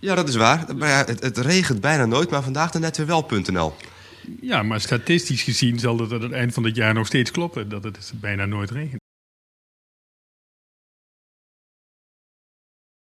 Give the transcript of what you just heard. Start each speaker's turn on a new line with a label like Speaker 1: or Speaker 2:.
Speaker 1: Ja, dat is waar. Maar ja, het, het regent bijna nooit, maar vandaag dan net weer wel.nl.
Speaker 2: Ja, maar statistisch gezien zal het aan het eind van het jaar nog steeds kloppen dat het bijna nooit regent.